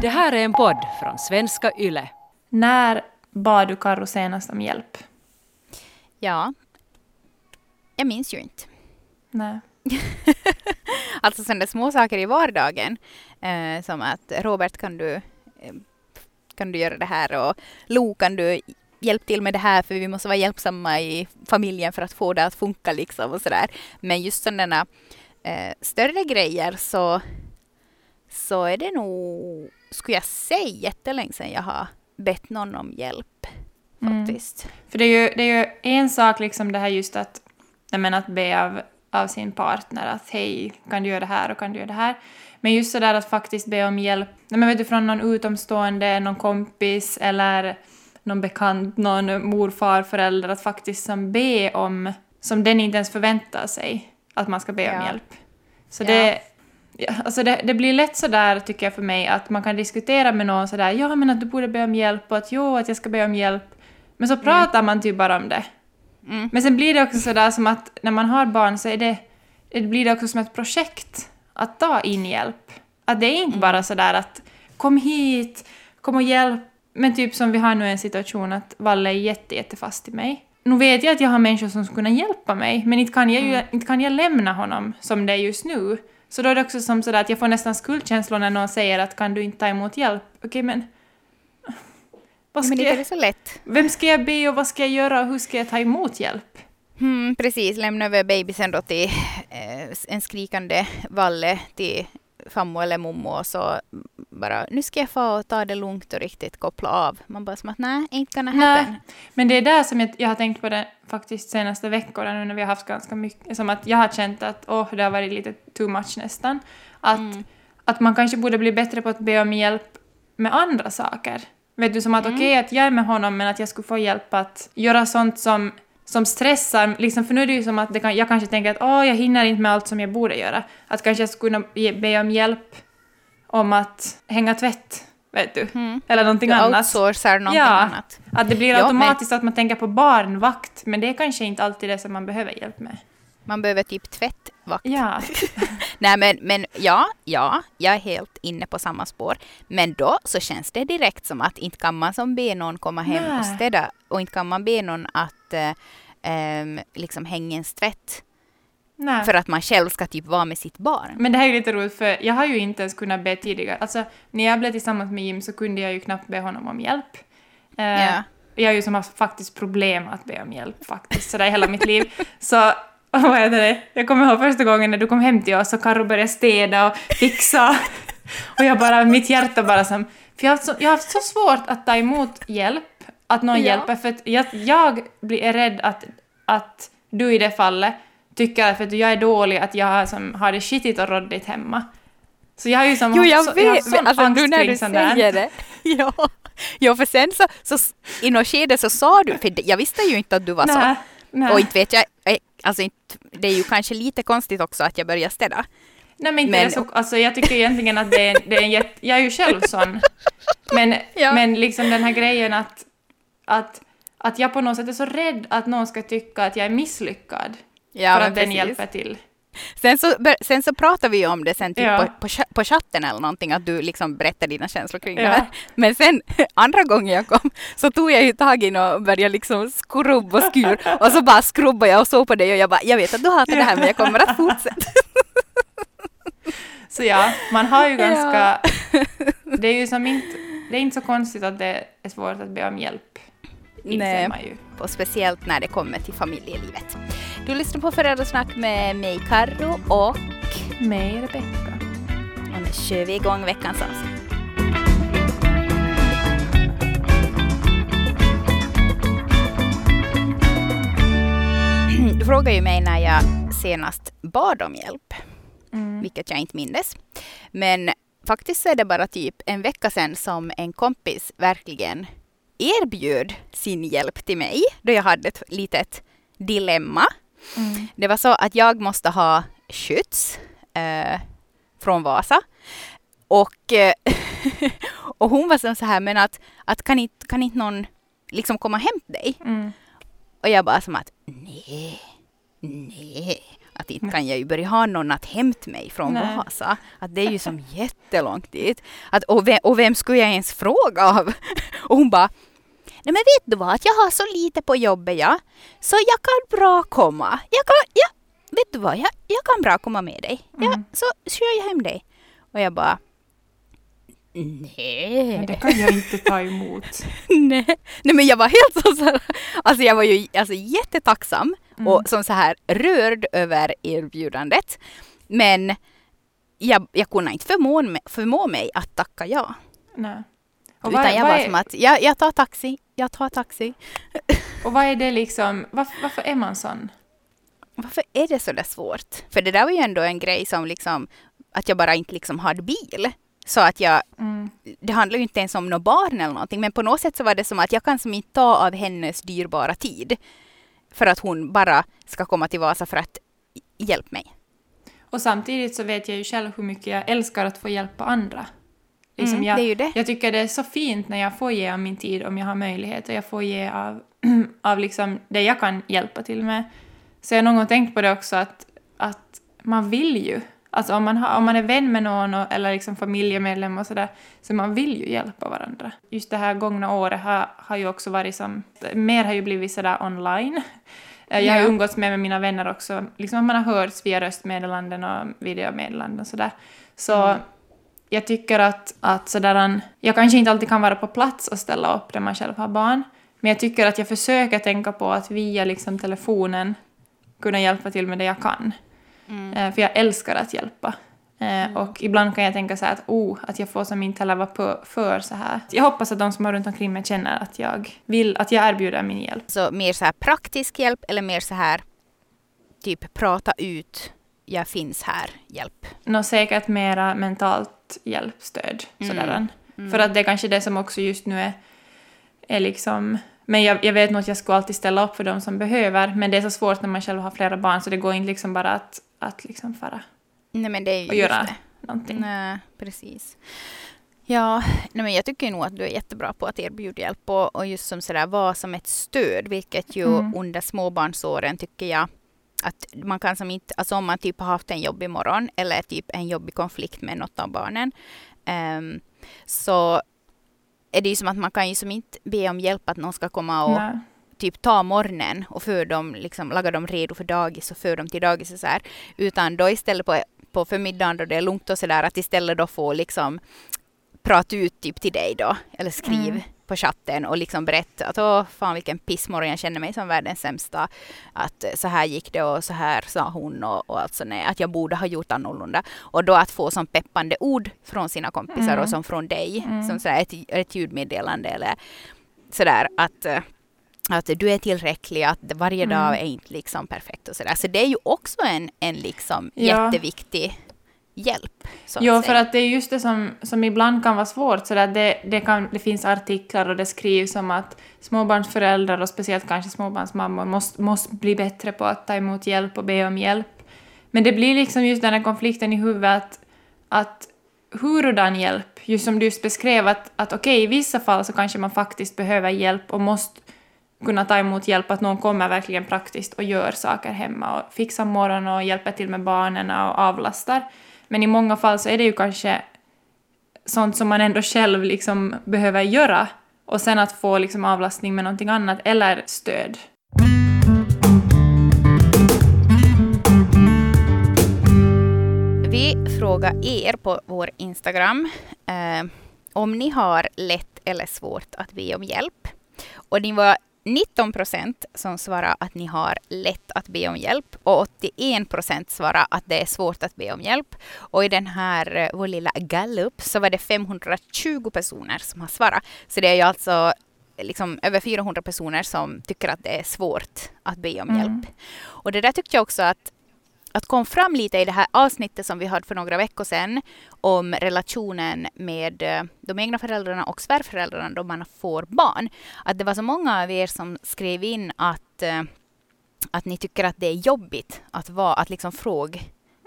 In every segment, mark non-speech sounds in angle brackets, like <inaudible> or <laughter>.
Det här är en podd från svenska YLE. När bad du Karro senast om hjälp? Ja. Jag minns ju inte. Nej. <laughs> Alltså sådana små saker i vardagen. Eh, som att Robert kan du, eh, kan du göra det här och Lo kan du hjälpa till med det här för vi måste vara hjälpsamma i familjen för att få det att funka liksom och sådär. Men just sådana eh, större grejer så, så är det nog, skulle jag säga, jättelänge sedan jag har bett någon om hjälp. Mm. Faktiskt. För det är, ju, det är ju en sak liksom det här just att, jag menar, att be av, av sin partner att hej, kan du göra det här och kan du göra det här. Men just så där att faktiskt be om hjälp, nej, men vet du, från någon utomstående, någon kompis eller någon bekant, någon morfar, förälder, att faktiskt som be om, som den inte ens förväntar sig att man ska be om Ja. hjälp. Så Ja. det, ja, alltså det, det blir lätt så där tycker jag för mig att man kan diskutera med någon sådär, ja men att du borde be om hjälp och att jo, att jag ska be om hjälp. Men så pratar man typ bara om det. Mm. Men sen blir det också sådär som att när man har barn så är det, det blir det också som ett projekt att ta in hjälp. Att det är inte bara sådär att kom hit, kom och hjälp. Men typ som vi har nu en situation att Valle är jätte, jättefast i mig. Nu vet jag att jag har människor som skulle kunna hjälpa mig, men inte kan jag, ju, inte kan jag lämna honom som det är just nu. Så då är det också som sådär att jag får nästan skuldkänslor när någon säger att kan du inte ta emot hjälp? Okej, men... Vad ska Men inte är jag, det så lätt. vem ska jag be och vad ska jag göra och hur ska jag ta emot hjälp? Mm, precis, lämna över bebisen då till eh, en skrikande Valle till fammo eller mommo och så bara nu ska jag få ta det lugnt och riktigt koppla av. Man bara som att nej, ain't gonna happen. Nej, men det är där som jag, jag har tänkt på det faktiskt senaste veckorna nu när vi har haft ganska mycket, som att jag har känt att åh, det har varit lite too much nästan. Att, Mm. att man kanske borde bli bättre på att be om hjälp med andra saker. Vet du, som att Mm. okej att jag är med honom men att jag skulle få hjälp att göra sånt som, som stressar, liksom, för nu är det ju som att kan, jag kanske tänker att åh, jag hinner inte med allt som jag borde göra. Att kanske jag skulle kunna ge- be om hjälp om att hänga tvätt, vet du. Mm. Eller någonting Du annat. outsourcar någonting Ja. annat. Att det blir Ja, automatiskt att man tänker på barnvakt, men det är kanske inte alltid det som man behöver hjälp med. Man behöver typ tvättvakt. Ja. <laughs> Nej men, men ja, ja, jag är helt inne på samma spår. Men då så känns det direkt som att inte kan man som be någon komma hem Nej. och städa och inte kan man be någon att ehm, liksom hänga ens tvätt Nej. för att man själv ska typ vara med sitt barn. Men det här är lite roligt, för jag har ju inte ens kunnat be tidigare. Alltså, när jag blev tillsammans med Jim så kunde jag ju knappt be honom om hjälp. Eh, Ja. Jag har ju som haft faktiskt problem att be om hjälp faktiskt, sådär hela mitt liv. <laughs> Så, <laughs> vad heter det? Jag kommer ihåg första gången när du kom hem till oss och Karo började städa och fixa. och jag bara, mitt hjärta bara som... För jag har, haft så, jag har haft så svårt att ta emot hjälp, att någon Ja. hjälper, för att jag, jag blir rädd att, att du i det fallet tycker att för att jag är dålig, att jag har, som, har det skitigt och råddigt hemma. Så jag har ju som Jo, haft jag så, jag har vet! sån alltså angst nu när du säger det. <laughs> Ja. ja, för sen så, så i något skede så sa du, för jag visste ju inte att du var så. Nej. Och inte vet jag, alltså inte, det är ju kanske lite konstigt också att jag börjar städa. Nej men inte Men- så, alltså jag tycker egentligen att det är, det är en jätte, jag är ju själv sån. Men, Ja. men liksom den här grejen att, att, att jag på något sätt är så rädd att någon ska tycka att jag är misslyckad. Ja, för att den precis. hjälper till. Sen så, sen så pratar vi ju om det sen typ Ja. på, på, på chatten eller någonting, att du liksom berättar dina känslor kring Ja. det här. Men sen <laughs> andra gången jag kom så tog jag ju tag in och började liksom skrubba och skur och så bara skrubbade jag och såg på dig och jag bara, jag vet att du hatar det här men jag kommer att fortsätta. Så ja, man har ju <laughs> Ja. ganska... Det är ju som inte... Det är inte så konstigt att det är svårt att be om hjälp. Nej. man ju. Och speciellt när det kommer till familjelivet. Du lyssnar på Föräldrasnack med mig Karro och, Mig, Rebecka. och nu kör vi igång veckans avsnitt. Du frågade ju mig när jag senast bad om hjälp, Mm. vilket jag inte mindes. Men faktiskt är det bara typ en vecka sedan som en kompis verkligen erbjöd sin hjälp till mig då jag hade ett litet dilemma. Mm. Det var så att jag måste ha skjuts eh, från Vasa. Och, eh, <laughs> och hon var så här, men att, att kan, inte, kan inte någon liksom komma hem till dig? Mm. Och jag bara som att nej, nej. Att inte kan jag ju börja ha någon att hämta mig från Nej. Vasa. Att det är ju som <laughs> jättelångt dit. Att, och, vem, och vem skulle jag ens fråga av? <laughs> Och hon bara Nej men vet du vad, att jag har så lite på jobbet ja. Så jag kan bra komma. Jag kan, ja, vet du vad, jag, jag kan bra komma med dig. Ja, Mm. så kör jag hem dig. Och jag bara Men Nej. det kan jag inte ta emot. <laughs> Nej. Nej men jag var helt så, så här, alltså jag var ju alltså, jättetacksam Mm. och som så här rörd över erbjudandet. Men jag, jag kunde inte förmå, mig- förmå mig att tacka ja. Nej. Och Utan vad, jag var är, som att, jag, jag tar taxi, jag tar taxi. och vad är det liksom, varför, varför är man sån? Varför är det så där svårt? För det där var ju ändå en grej som liksom, att jag bara inte liksom hade bil. Så att jag, Mm. det handlar ju inte ens om något barn eller någonting, men på något sätt så var det som att jag kan som inte ta av hennes dyrbara tid. För att hon bara ska komma till Vasa för att hjälpa mig. Och samtidigt så vet jag ju själv hur mycket jag älskar att få hjälpa andra. Liksom Mm, jag, det är ju det. jag tycker det är så fint när jag får ge av min tid om jag har möjlighet och jag får ge av, <clears throat> av liksom det jag kan hjälpa till med. Så jag har någon gång tänkt på det också att, att man vill ju, alltså om man, har, om man är vän med någon och, eller liksom familjemedlem och sådär, så man vill ju hjälpa varandra. Just det här gångna året har, har ju också varit som, mer har ju blivit sådär online. <laughs> Jag har umgåtts med, med mina vänner också, liksom att man har hörts via röstmeddelanden och videomeddelanden och sådär. Så jag tycker att, att sådär, jag kanske inte alltid kan vara på plats och ställa upp när man själv har barn, men jag tycker att jag försöker tänka på att via liksom telefonen kunna hjälpa till med det jag kan. Eh, för jag älskar att hjälpa. Eh, Och ibland kan jag tänka så här att, oh, att jag får som inte heller vara på, för så här. Jag hoppas att de som har runt omkring mig känner att jag vill, att jag erbjuder min hjälp. Så mer så här praktisk hjälp eller mer så här typ prata ut, jag finns här, hjälp. Nå säkert mera mentalt hjälpstöd. Mm. Sådär. För att det är kanske det som också just nu är, är liksom... Men jag, jag vet nog att jag skulle alltid ställa upp för de som behöver, men det är så svårt när man själv har flera barn så det går inte liksom bara att, att liksom fara Nej men det är ju och göra det. någonting. Nej, precis. Ja, nej men jag tycker nog att du är jättebra på att erbjuda hjälp och, och just som sådär vara som ett stöd, vilket ju Mm. under småbarnsåren tycker jag att man kan som inte, alltså om man typ har haft en jobbig morgon eller typ en jobbig konflikt med något av barnen, ehm, så är det ju som att man kan ju som inte be om hjälp att någon ska komma och Nej. typ ta morgonen och för dem, liksom, laga dem redo för dagis och för dem till dagis och så här. Utan då istället på, på förmiddagen då det är lugnt och så där att istället då få liksom prata ut typ till dig då eller skriv Mm. På chatten och liksom berätta att åh fan vilken pissmorgon jag känner mig som världens sämsta. Att eh, så här gick det och så här sa hon och, och alltså nej, att jag borde ha gjort annorlunda. Och då att få som peppande ord från sina kompisar Mm. och som från dig, Mm. som sådär ett, ett ljudmeddelande eller sådär att eh, att du är tillräcklig, att varje Mm. dag är inte liksom perfekt och sådär. Så det är ju också en, en liksom Ja. jätteviktig hjälp. Så Jo, för att det är just det som, som ibland kan vara svårt. Så där det, det, kan, det finns artiklar och det skrivs om att småbarnsföräldrar och speciellt kanske småbarnsmammor måste, måste bli bättre på att ta emot hjälp och be om hjälp. Men det blir liksom just den här konflikten i huvudet att, att hurudan hjälp, just som du just beskrev, att, att okej, i vissa fall så kanske man faktiskt behöver hjälp och måste kunna ta emot hjälp, att någon kommer verkligen praktiskt och gör saker hemma och fixar morgon och hjälper till med barnen och avlastar. Men i många fall så är det ju kanske sånt som man ändå själv liksom behöver göra och sen att få liksom avlastning med någonting annat eller stöd. Vi frågar er på vår Instagram eh, om ni har lätt eller svårt att be om hjälp. Och ni var 19 procent som svarade att ni har lätt att be om hjälp och 81 procent svarade att det är svårt att be om hjälp. Och i den här, eh, vår lilla gallup, så var det 520 personer som har svarat. Så det är ju alltså liksom över 400 personer som tycker att det är svårt att be om Mm. hjälp. Och det där tyckte jag också att att kom fram lite i det här avsnittet som vi hade för några veckor sedan om relationen med eh, de egna föräldrarna och svärföräldrarna då man får barn. Att det var så många av er som skrev in att, eh, att ni tycker att det är jobbigt att, vara, att liksom fråga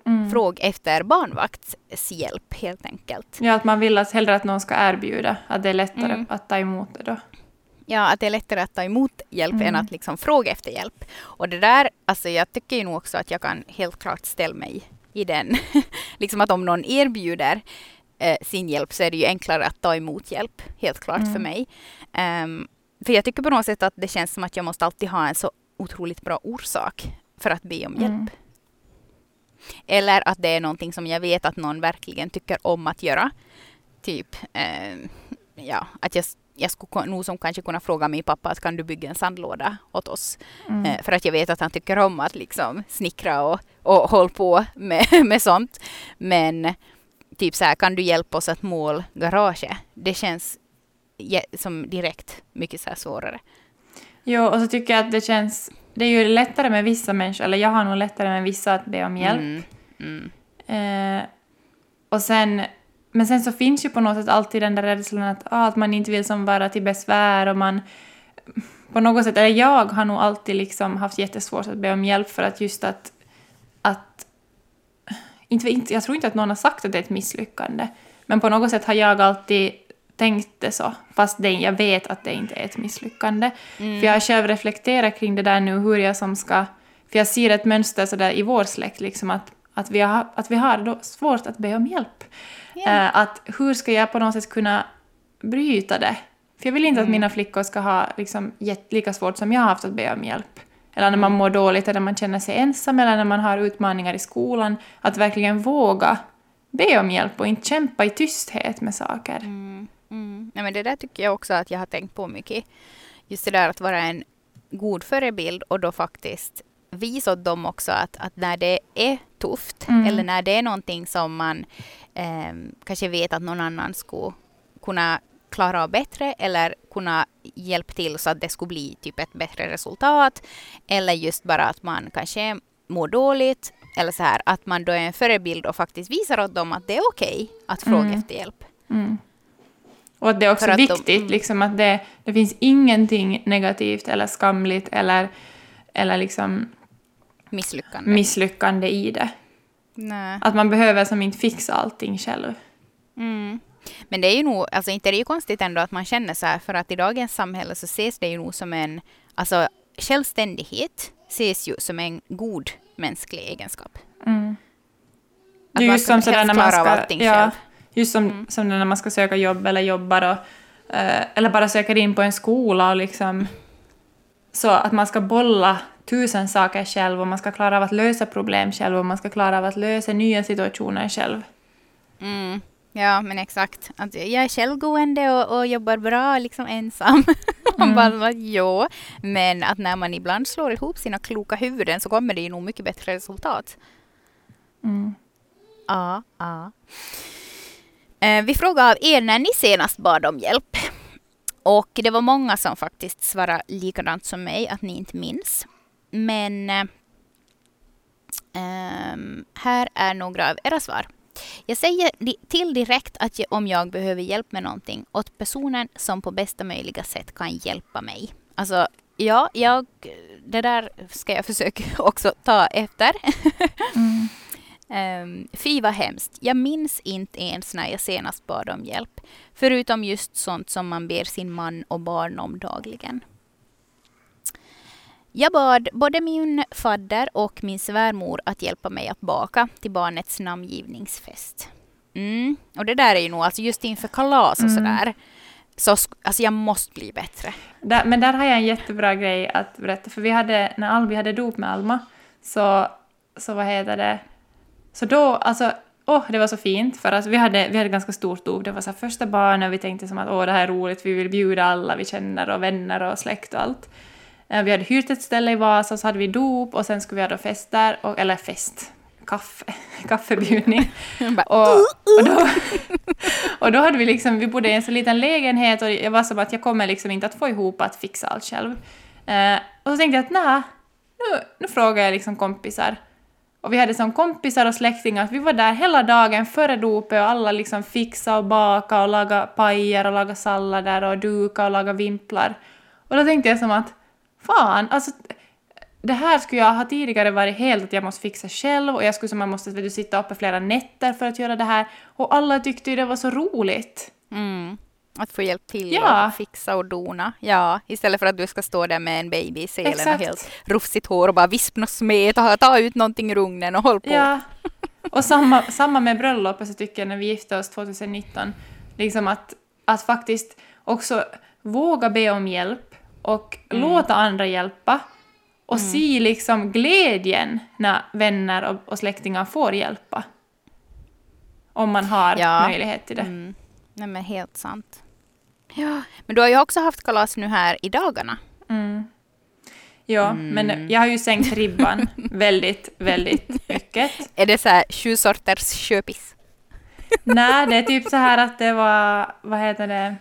Mm. fråg efter barnvaktshjälp helt enkelt. Ja, att man vill att hellre att någon ska erbjuda, att det är lättare Mm. att ta emot det då. Ja, att det är lättare att ta emot hjälp mm. än att liksom fråga efter hjälp. Och det där, alltså jag tycker ju nog också att jag kan helt klart ställa mig i den. <laughs> liksom att om någon erbjuder eh, sin hjälp så är det ju enklare att ta emot hjälp, helt klart mm. för mig. Um, för jag tycker på något sätt att det känns som att jag måste alltid ha en så otroligt bra orsak för att be om hjälp. Mm. Eller att det är någonting som jag vet att någon verkligen tycker om att göra. Typ, eh, ja, att jag, jag skulle nog som kanske kunna fråga min pappa att kan du bygga en sandlåda åt oss? Mm. Eh, för att jag vet att han tycker om att liksom snickra och, och hålla på med, <laughs> med sånt. Men typ så här, kan du hjälpa oss att måla garaget? Det känns som direkt mycket så svårare. Jo, och så tycker jag att det känns... Det är ju lättare med vissa människor, eller jag har nog lättare med vissa att be om hjälp. Mm, mm. Eh, och sen... Men sen så finns ju på något sätt alltid den där rädslan att, ah, att man inte vill som vara till besvär och man... På något sätt, eller jag har nog alltid liksom haft jättesvårt att be om hjälp för att just att... att inte, inte, jag tror inte att någon har sagt att det är ett misslyckande, men på något sätt har jag alltid tänkte så, fast det, jag vet att det inte är ett misslyckande. Mm. För jag har själv reflekterat kring det där nu, hur jag som ska... För jag ser ett mönster så där i vår släkt, liksom att, att, vi har, att vi har svårt att be om hjälp. Yeah. Att hur ska jag på något sätt kunna bryta det? För jag vill inte mm. att mina flickor ska ha liksom, lika svårt som jag har haft att be om hjälp. Eller när man mår dåligt, eller när man känner sig ensam, eller när man har utmaningar i skolan. Att verkligen våga be om hjälp och inte kämpa i tysthet med saker. Mm. Mm. Ja, men det där tycker jag också att jag har tänkt på mycket. Just det där att vara en god förebild och då faktiskt visa åt dem också att, att när det är tufft mm. eller när det är någonting som man eh, kanske vet att någon annan skulle kunna klara av bättre eller kunna hjälpa till så att det skulle bli typ ett bättre resultat. Eller just bara att man kanske mår dåligt eller så här att man då är en förebild och faktiskt visar åt dem att det är okej okay att fråga mm. efter hjälp. Mm. Och att det är också viktigt, de, mm. liksom att det, det finns ingenting negativt eller skamligt eller, eller liksom misslyckande. misslyckande i det. Nej. Att man behöver som inte fixa allting själv. Mm. Men det är ju nog, alltså inte är det ju konstigt ändå att man känner så här, för att i dagens samhälle så ses det ju nog som en, alltså självständighet ses ju som en god mänsklig egenskap. Mm. Att man ska som när man ska, allting ja, själv. Just som, mm. som när man ska söka jobb eller jobbar och, eh, eller bara söker in på en skola och liksom så att man ska bolla tusen saker själv och man ska klara av att lösa problem själv och man ska klara av att lösa nya situationer själv. Mm. Ja, men exakt. Att jag är självgående och, och jobbar bra liksom ensam. <laughs> mm. bara, ja. Men att när man ibland slår ihop sina kloka huvuden så kommer det ju nog mycket bättre resultat. Mm. Ja, ja. Eh, vi frågade av er när ni senast bad om hjälp. Och det var många som faktiskt svarade likadant som mig, att ni inte minns. Men um, här är några av era svar. Jag säger till direkt att om jag behöver hjälp med någonting åt personen som på bästa möjliga sätt kan hjälpa mig. Alltså, ja, jag, det där ska jag försöka <laughs> också ta efter. Mm. Um, fy vad hemskt. Jag minns inte ens när jag senast bad om hjälp. Förutom just sånt som man ber sin man och barn om dagligen. Jag bad både min fadder och min svärmor att hjälpa mig att baka till barnets namngivningsfest. Mm. Och det där är ju nog, alltså just inför kalas och mm. sådär, så alltså jag måste bli bättre. Där, men där har jag en jättebra grej att berätta, för vi hade, när Albi hade dop med Alma, så, så vad heter det, så då, alltså, åh, det var så fint, för alltså, vi, hade, vi hade ganska stort dop. Det var så första barnet och vi tänkte som att åh, det här är roligt, vi vill bjuda alla vi känner och vänner och släkt och allt. Eh, vi hade hyrt ett ställe i Vasa, så hade vi dop och sen skulle vi ha fest där, och, eller fest, kaffe, <laughs> kaffebjudning. <laughs> och, och, då, <laughs> och då hade vi liksom, vi bodde i en så liten lägenhet och jag var som att jag kommer liksom inte att få ihop att fixa allt själv. Eh, och så tänkte jag att nej, nu, nu frågar jag liksom kompisar. Och vi hade som kompisar och släktingar, vi var där hela dagen före dopet och alla liksom fixade och bakade och lagade pajer och lagade sallader och duka och lagade vimplar. Och då tänkte jag som att fan, alltså det här skulle jag ha tidigare varit helt att jag måste fixa själv och jag skulle som man måste vet du, sitta uppe flera nätter för att göra det här och alla tyckte ju det var så roligt. Mm. Att få hjälp till Ja. och fixa och dona. Ja, istället för att du ska stå där med en baby i selen och helt rufsigt hår och bara vispna och smet och ta ut någonting ur ugnen och håll på. Ja. Och samma, samma med bröllopet så tycker jag när vi gifte oss 2019. Liksom att, att faktiskt också våga be om hjälp och Mm. låta andra hjälpa. Och se liksom glädjen när vänner och, och släktingar får hjälpa. Om man har Ja. möjlighet till det. Mm. Nej men helt sant. Ja, men du har ju också haft kalas nu här i dagarna. Mm. Ja, Mm. men jag har ju sänkt ribban <laughs> väldigt, väldigt mycket. Är det så här sju sorters köpis? Nej, det är typ så här att det var, vad heter det,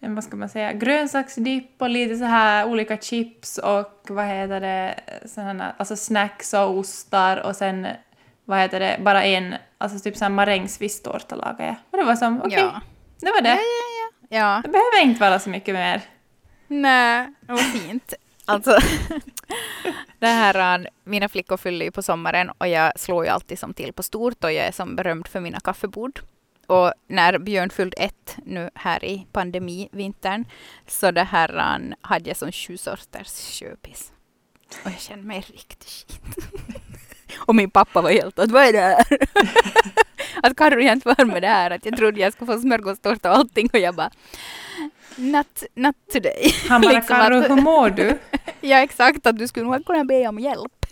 vad ska man säga, grönsaksdipp och lite så här olika chips och vad heter det, sådana, alltså snacks och ostar och sen, vad heter det, bara en, alltså typ så här marängsvisstårta lagade jag. Och det var som, okej, Ja. det var det. Ja, ja, ja. ja. Det behöver inte vara så mycket mer. Nej, vad fint. Alltså, <laughs> det här, äh, mina flickor fyller ju på sommaren och jag slår ju alltid som till på stort och jag är som berömd för mina kaffebord. Och när Björn fyllde ett nu här i pandemivintern så det här äh, hade jag som sju sorters köpis. Och jag kände mig riktigt skit. <laughs> och min pappa var helt att vad är det här? <laughs> att Carro inte var med det här, att jag trodde jag skulle få smörgåstårta och allting och jag bara Not, not today. <laughs> Han bara, Liksom Carro, att- hur mår du? <laughs> Ja, exakt. Att du skulle nog kunna be om hjälp.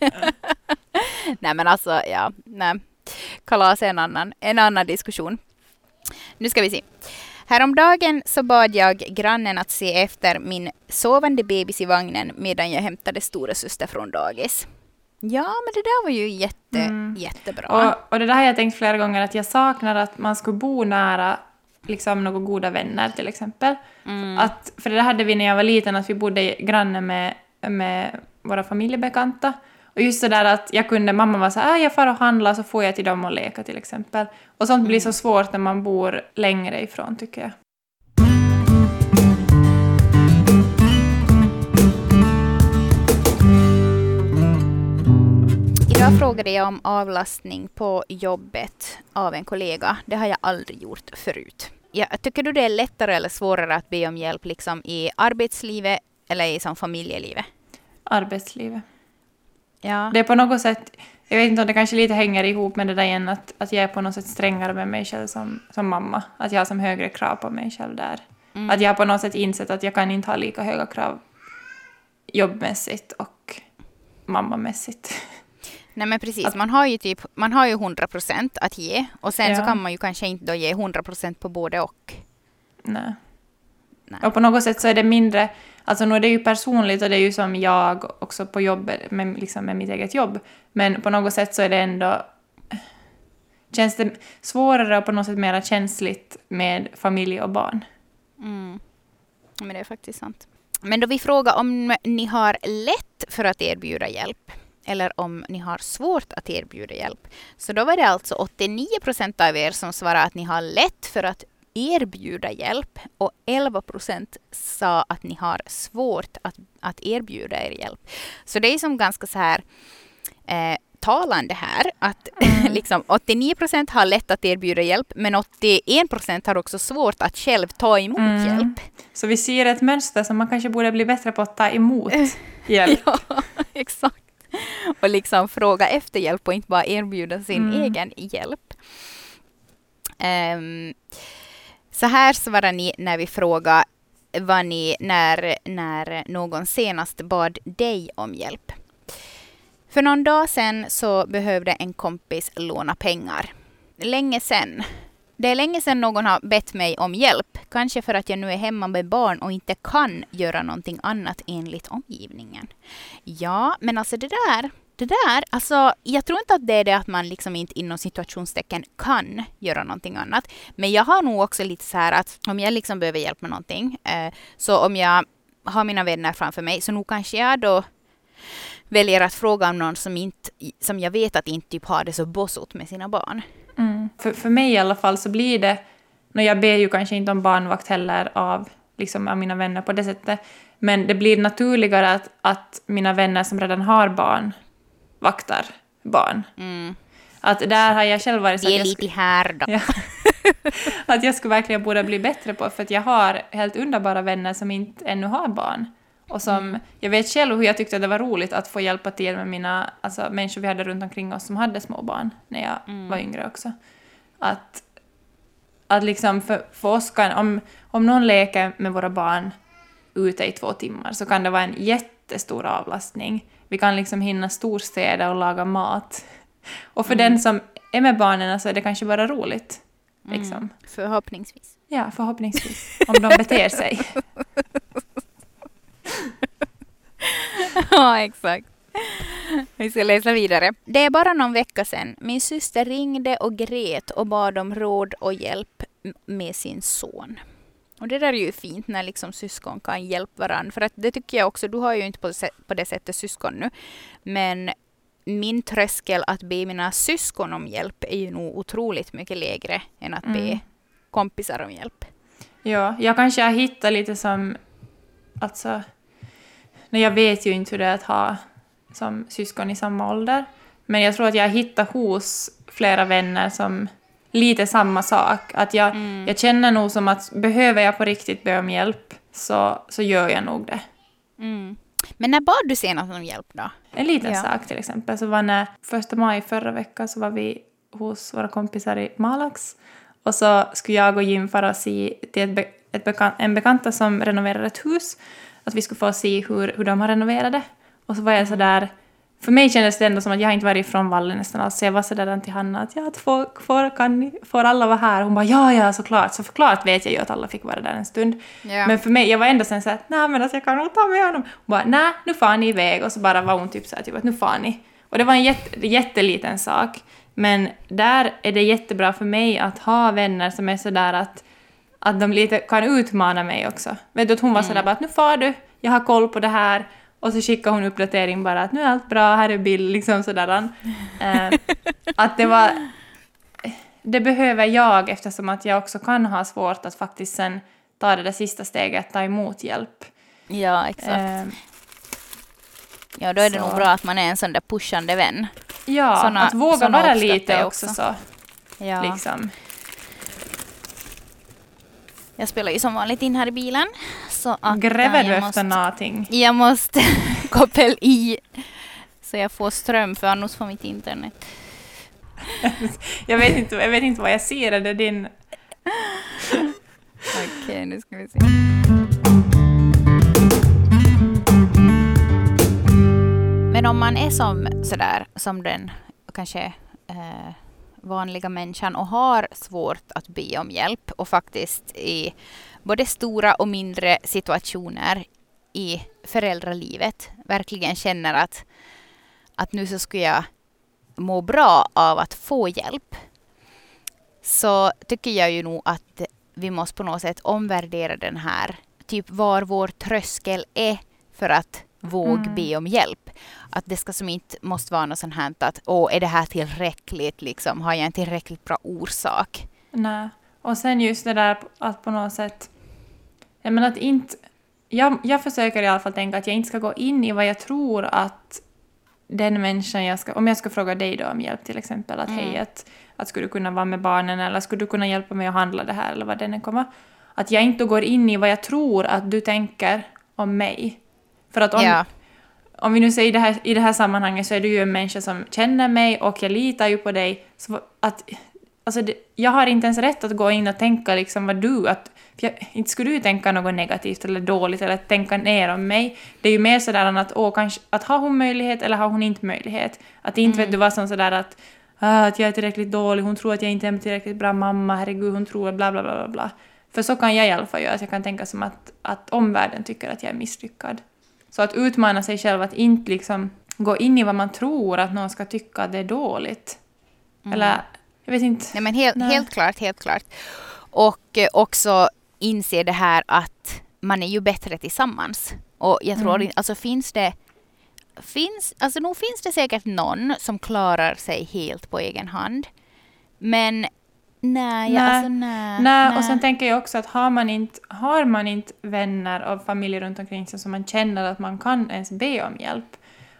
nej, men alltså, ja, nej. Kalas är en annan, en annan diskussion. Nu ska vi se. Häromdagen så bad jag grannen att se efter min sovande bebis i vagnen medan jag hämtade stora syster från dagis. Ja, men det där var ju jätte, Mm. jättebra. Och, och det där har jag tänkt flera gånger att jag saknar att man skulle bo nära liksom några goda vänner till exempel. Mm. Att, för det hade vi när jag var liten, att vi bodde granne med, med våra familjebekanta. Och just så där att jag kunde, mamma var så här, ah, jag far och handlar så får jag till dem och leka till exempel. Och sånt blir så svårt när man bor längre ifrån tycker jag. Idag frågade jag om avlastning på jobbet av en kollega. Det har jag aldrig gjort förut. Ja, tycker du det är lättare eller svårare att be om hjälp liksom i arbetslivet eller i som familjelivet? Arbetslivet. Ja. Det är på något sätt, jag vet inte om det kanske lite hänger ihop med det där igen att, att jag är på något sätt strängare med mig själv som, som mamma. Att jag har som högre krav på mig själv där. Mm. Att jag har på något sätt insett att jag kan inte ha lika höga krav jobbmässigt och mammamässigt. <laughs> Nej men precis, Att- man har ju typ, man har ju 100 procent att ge och sen så Ja. kan man ju kanske inte då ge 100 procent på både och. Nej. Nej. Och på något sätt så är det mindre, alltså nu är det ju personligt och det är ju som jag också på jobbet, med, liksom med mitt eget jobb, men på något sätt så är det ändå, känns det svårare och på något sätt mer känsligt med familj och barn. Mm. Men det är faktiskt sant. Men då vi frågar om ni har lätt för att erbjuda hjälp eller om ni har svårt att erbjuda hjälp. Så då var det alltså 89 procent av er som svarade att ni har lätt för att erbjuda hjälp och 11 procent sa att ni har svårt att, att erbjuda er hjälp. Så det är som ganska så här eh, talande här att <laughs> liksom 89 procent har lätt att erbjuda hjälp men 81 procent har också svårt att själv ta emot Mm. hjälp. Så vi ser ett mönster som man kanske borde bli bättre på att ta emot <laughs> hjälp. Ja, <laughs> exakt. <laughs> Och liksom fråga efter hjälp och inte bara erbjuda sin Mm. egen hjälp. Ehm, så här svarar ni när vi frågar vad ni när, när någon senast bad dig om hjälp. För någon dag sedan så behövde en kompis låna pengar. Länge sedan. Det är länge sedan någon har bett mig om hjälp. Kanske för att jag nu är hemma med barn och inte kan göra någonting annat enligt omgivningen. Ja, men alltså det där, det där, alltså jag tror inte att det är det att man liksom inte inom situationstecken kan göra någonting annat. Men jag har nog också lite så här att om jag liksom behöver hjälp med någonting, eh, så om jag har mina vänner framför mig, så nog kanske jag då väljer att fråga om någon som, inte, som jag vet att inte typ har det så bossigt med sina barn. Mm. För, för mig i alla fall så blir det, när jag ber ju kanske inte om barnvakt heller av, liksom, av mina vänner på det sättet, men det blir naturligare att, att mina vänner som redan har barn vaktar barn. Mm. Att där har jag själv varit så att är lite här då. Ja. <laughs> att jag skulle verkligen borde bli bättre på, för att jag har helt underbara vänner som inte ännu har barn. Och som, Mm. jag vet själv hur jag tyckte det var roligt att få hjälpa till med mina, alltså människor vi hade runt omkring oss som hade små barn när jag Mm. var yngre också. Att, att liksom för, för oss kan, om, om någon leker med våra barn ute i två timmar så kan det vara en jättestor avlastning. Vi kan liksom hinna storstäda och laga mat. <laughs> Och för den som är med barnen så är det kanske bara roligt. Liksom. Mm. Förhoppningsvis. Ja, förhoppningsvis. Om de beter sig. <laughs> <laughs> ja, exakt. Vi ska läsa vidare. Det är bara någon vecka sedan min syster ringde och grät och bad om råd och hjälp med sin son. Och det där är ju fint när liksom syskon kan hjälpa varandra. För att det tycker jag också, du har ju inte på, det sä- på det sättet syskon nu. Men min tröskel att be mina syskon om hjälp är ju nog otroligt mycket lägre än att be Mm. kompisar om hjälp. Ja, jag kanske har hittat lite som... Alltså... Nej, jag vet ju inte hur det är att ha som syskon i samma ålder. Men jag tror att jag hittat hos flera vänner som lite samma sak. Att jag, Mm. jag känner nog som att behöver jag på riktigt be om hjälp så, så gör jag nog det. Mm. Men när bad du senast om hjälp då? En liten Ja. sak till exempel så var när första maj förra veckan så var vi hos våra kompisar i Malax och så skulle jag och Jim fara och se till ett be, ett bekant, en bekanta som renoverar ett hus att vi skulle få se hur, hur de har renoverat det. Och så var jag sådär för mig kändes det ändå som att jag inte varit ifrån vallen nästan alls, så jag var sådär till Hanna att ja, att får, får, kan ni, får alla vara här? Hon bara ja, ja, såklart. Så förklart vet jag ju att alla fick vara där en stund. Ja. Men för mig, jag var ändå sen såhär, nej men alltså jag kan nog ta med honom. Hon bara, nej nu far ni iväg. Och så bara var hon typ såhär, typ att nu far ni. Och det var en jätte, jätteliten sak. Men där är det jättebra för mig att ha vänner som är sådär att, att de lite kan utmana mig också. Vet du att hon var sådär bara att nu far du, jag har koll på det här. Och så skickade hon uppdatering bara att nu är allt bra, här är bild, liksom sådär. Eh, <laughs> att det var... Det behöver jag eftersom att jag också kan ha svårt att faktiskt sen ta det där sista steget, ta emot hjälp. Ja, exakt. Eh, Ja, då är det Så. nog bra att man är en sån där pushande vän. ja, Såna- att våga vara lite också, också. så. Ja. Liksom. Jag spelar ju som vanligt in här i bilen. Så att, Gräver du jag efter måste, någonting? Jag måste <laughs> koppla i så jag får ström för annars får mitt internet. <laughs> Jag vet inte, jag vet inte vad jag ser, är det din... <laughs> Okej, nu ska vi se. Men om man är som sådär, som den kanske eh, vanliga människan och har svårt att be om hjälp och faktiskt i både stora och mindre situationer i föräldralivet verkligen känner att, att nu så skulle jag må bra av att få hjälp så tycker jag ju nog att vi måste på något sätt omvärdera den här, typ var vår tröskel är för att våga Mm. be om hjälp. Att det ska som inte måste vara något sånt här att åh, är det här tillräckligt liksom? Har jag en tillräckligt bra orsak? Nej. Och sen just det där att på något sätt... Jag menar att inte... Jag, jag försöker i alla fall tänka att jag inte ska gå in i vad jag tror att den människan jag ska... Om jag ska fråga dig då om hjälp till exempel, att Mm. hej, att, att skulle du kunna vara med barnen eller skulle du kunna hjälpa mig att handla det här eller vad det än kommer. Att jag inte går in i vad jag tror att du tänker om mig. För att om, Ja. Om vi nu säger det här, i det här sammanhanget så är du ju en människa som känner mig och jag litar ju på dig. Så att, alltså det, jag har inte ens rätt att gå in och tänka liksom vad du... Att, jag, inte skulle du tänka något negativt eller dåligt eller tänka ner om mig. Det är ju mer sådär att, åh, kanske, att har hon möjlighet eller har hon inte möjlighet? Att inte vet du vad som sådär att, ah, att jag är tillräckligt dålig, hon tror att jag inte är en tillräckligt bra mamma, herregud hon tror bla bla bla bla bla. För så kan jag i alla fall göra, att jag kan tänka som att, att omvärlden tycker att jag är misslyckad. Så att utmana sig själv, att inte liksom gå in i vad man tror att någon ska tycka att det är dåligt. Eller, jag vet inte. Nej, men helt, Nej. helt klart, helt klart. Och eh, också inse det här att man är ju bättre tillsammans. Och jag tror Mm. alltså finns det finns, alltså nog finns det säkert någon som klarar sig helt på egen hand. Men nej, Nej. alltså nej. Nej, och sen tänker jag också att har man inte, har man inte vänner och familj runt omkring sig som man känner att man kan ens be om hjälp,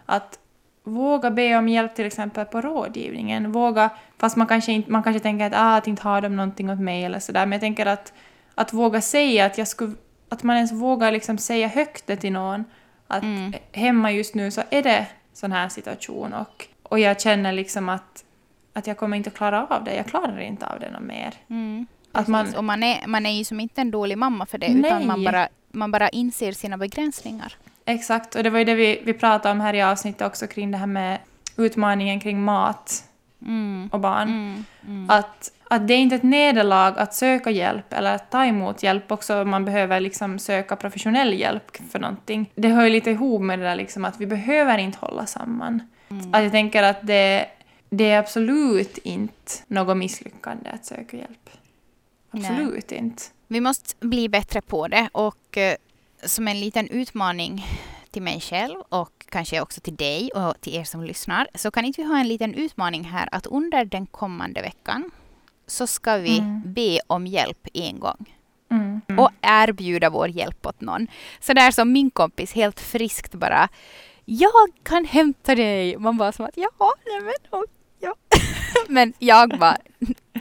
att våga be om hjälp till exempel på rådgivningen. Våga, fast man kanske, inte, man kanske tänker att, ah, att inte har de någonting åt mig eller sådär, men jag tänker att, att våga säga att jag skulle, att man ens vågar liksom säga högt det till någon, att Mm. hemma just nu så är det sån här situation och, och jag känner liksom att, att jag kommer inte att klara av det, jag klarar inte av det något mer. Mm. Att man, Och man är, man är ju som inte en dålig mamma för det, Nej. utan man bara, man bara inser sina begränsningar. Exakt, och det var ju det vi, vi pratade om här i avsnittet också kring det här med utmaningen kring mat Mm. och barn. Mm. Mm. Att, att det är inte ett nederlag att söka hjälp eller att ta emot hjälp också man behöver liksom söka professionell hjälp för någonting. Det hör ju lite ihop med det där liksom att vi behöver inte hålla samman. Mm. Att jag tänker att det, det är absolut inte något misslyckande att söka hjälp. Absolut inte. Vi måste bli bättre på det och eh, som en liten utmaning till mig själv och kanske också till dig och till er som lyssnar så kan inte vi ha en liten utmaning här att under den kommande veckan så ska vi Mm. be om hjälp en gång Mm. och erbjuda vår hjälp åt någon. Så där som min kompis helt friskt bara jag kan hämta dig. Man bara som att ja, nej men oh, ja. <laughs> men jag bara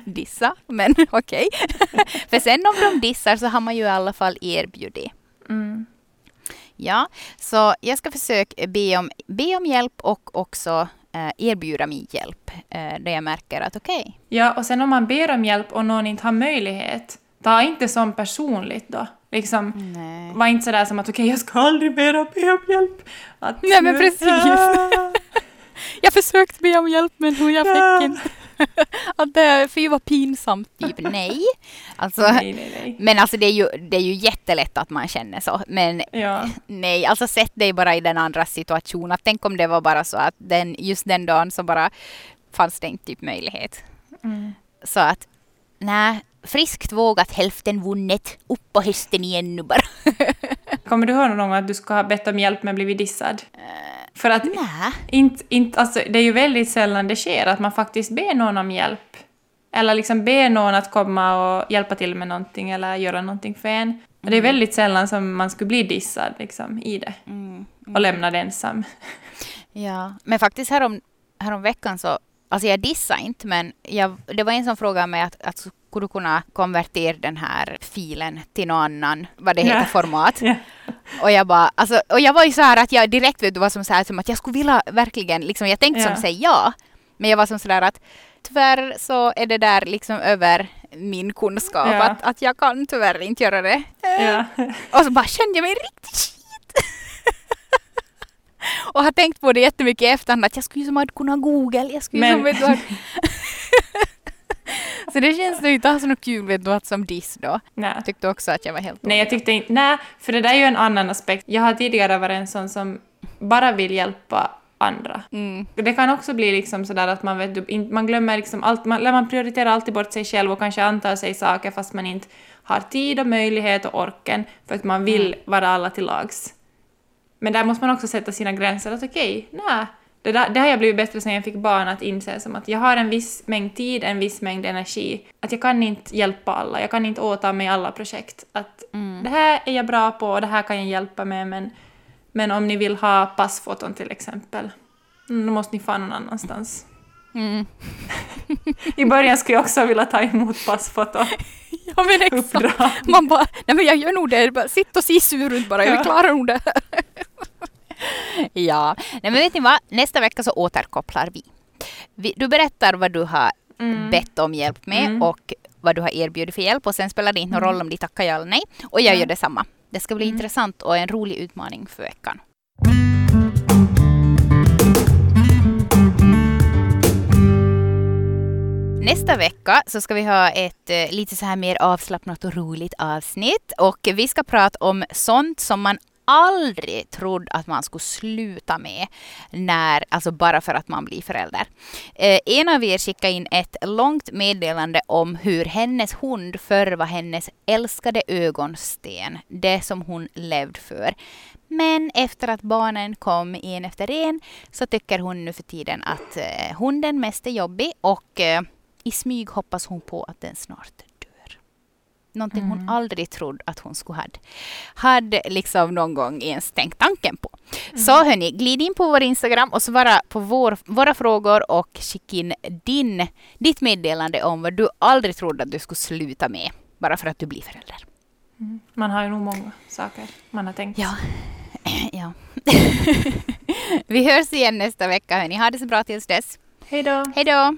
dissa, men <laughs> okej. <laughs> För sen om de dissar så har man ju i alla fall erbjudit. Mm. Ja, så jag ska försöka be om, be om hjälp och också eh, erbjuda min hjälp eh, där jag märker att okej, Ja, och sen om man ber om hjälp och någon inte har möjlighet, ta inte som personligt då. Liksom, nej. var inte sådär som att okej, jag ska aldrig mera be om hjälp. Att, Nej, men precis. Ja. Jag försökte be om hjälp men hur jag Ja. fick inte. <laughs> att det, fy vad pinsamt, typ <laughs> nej. Alltså, Nej, nej, nej. men alltså det är, ju, det är ju jättelätt att man känner så. Men Ja. <laughs> nej, alltså sätt dig bara i den andra situationen. Tänk om det var bara så att den, just den dagen så bara fanns det inte typ möjlighet. Mm. Så att nej, friskt vågat hälften vunnet. Upp på hästen igen nu bara. Kommer du ihåg någon gång att du ska ha bett om hjälp men blivit dissad? För att nej. inte, inte, alltså, det är ju väldigt sällan det sker att man faktiskt ber någon om hjälp. Eller liksom ber någon att komma och hjälpa till med någonting eller göra någonting för en. Och det är väldigt sällan som man skulle bli dissad liksom, i det Mm. och lämnad ensam. Ja, men faktiskt härom, härom veckan så, alltså jag dissar inte, men jag, det var en som frågade mig att, att skulle du kunna konvertera den här filen till någon annan, vad det heter, Ja. format. Ja. Och jag bara, alltså, och jag var ju så här att jag direkt vet du var som så här som att jag skulle vilja verkligen, liksom jag tänkte Ja. som säga ja, men jag var som så där att tyvärr så är det där liksom över min kunskap, Ja. att, att jag kan tyvärr inte göra det. Ja. <laughs> Och så bara kände jag mig riktigt skit. <laughs> och har tänkt på det jättemycket i efterhand att jag skulle ju som att kunna Google. Jag skulle ju Men- som vet du att... <laughs> Så det känns ju inte alls något kul vet du att som diss då. Nej. Jag tyckte också att jag var helt Nej, jag tyckte inte... Nej, för det där är ju en annan aspekt. Jag har tidigare varit en sån som bara vill hjälpa andra. Mm. Det kan också bli liksom sådär att man, vet, man glömmer liksom allt, man, man prioriterar alltid bort sig själv och kanske antar sig saker fast man inte har tid och möjlighet och orken för att man vill vara alla till lags. Men där måste man också sätta sina gränser att okej, nej, det, där, det har jag blivit bättre sen jag fick barn att inse som att jag har en viss mängd tid, en viss mängd energi. Att jag kan inte hjälpa alla, jag kan inte åta mig alla projekt. Att Mm. det här är jag bra på och det här kan jag hjälpa med men, men om ni vill ha passfoton till exempel, då måste ni få någon annanstans. Mm. <laughs> I början skulle jag också vilja ta emot passfoto. <laughs> Ja men exakt. Uppdrag. Man bara, nej men jag gör nog det. Bara, sitt och se sur ut bara, Ja. jag klarar nog det. <laughs> ja, nej men vet ni vad? Nästa vecka så återkopplar vi. vi du berättar vad du har Mm. bett om hjälp med Mm. och vad du har erbjudit för hjälp och sen spelar det inte någon Mm. roll om de tackar ja eller nej. Och jag Ja. gör detsamma. Det ska bli Mm. intressant och en rolig utmaning för veckan. Nästa vecka så ska vi ha ett eh, lite så här mer avslappnat och roligt avsnitt och vi ska prata om sånt som man aldrig trodde att man skulle sluta med när, alltså bara för att man blir förälder. Eh, en av er skickade in ett långt meddelande om hur hennes hund förr var hennes älskade ögonsten, det som hon levde för. Men efter att barnen kom en efter en så tycker hon nu för tiden att eh, hunden mest är jobbig och eh, i smyg hoppas hon på att den snart Någonting hon aldrig trodde att hon skulle ha hade liksom någon gång ens tänkt tanken på. Så hörni, glid in på vår Instagram och svara på vår, våra frågor och skicka in din, ditt meddelande om vad du aldrig trodde att du skulle sluta med bara för att du blir förälder. Man har ju nog många saker man har tänkt. Ja. <clears throat> ja. <laughs> Vi hörs igen nästa vecka hörni. Ha det så bra tills dess. Hej då! Hej då!